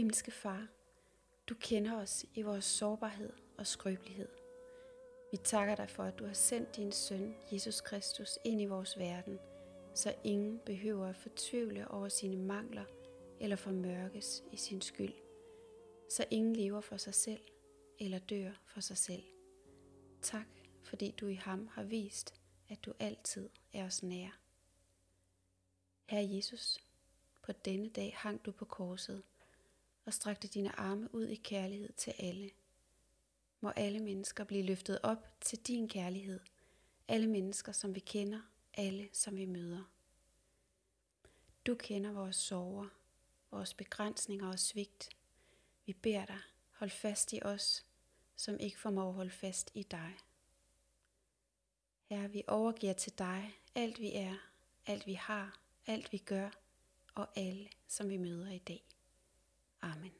Himmelske Far, du kender os i vores sårbarhed og skrøbelighed. Vi takker dig for, at du har sendt din søn, Jesus Kristus, ind i vores verden, så ingen behøver at fortvivle over sine mangler eller formørkes i sin skyld. Så ingen lever for sig selv eller dør for sig selv. Tak, fordi du i ham har vist, at du altid er os nær. Herre Jesus, på denne dag hang du på korset og strakte dine arme ud i kærlighed til alle. Må alle mennesker blive løftet op til din kærlighed. Alle mennesker, som vi kender, alle, som vi møder. Du kender vores sorger, vores begrænsninger og svigt. Vi beder dig, hold fast i os, som ikke formår at holde fast i dig. Herre, vi overgiver til dig alt vi er, alt vi har, alt vi gør og alle, som vi møder i dag. Amen.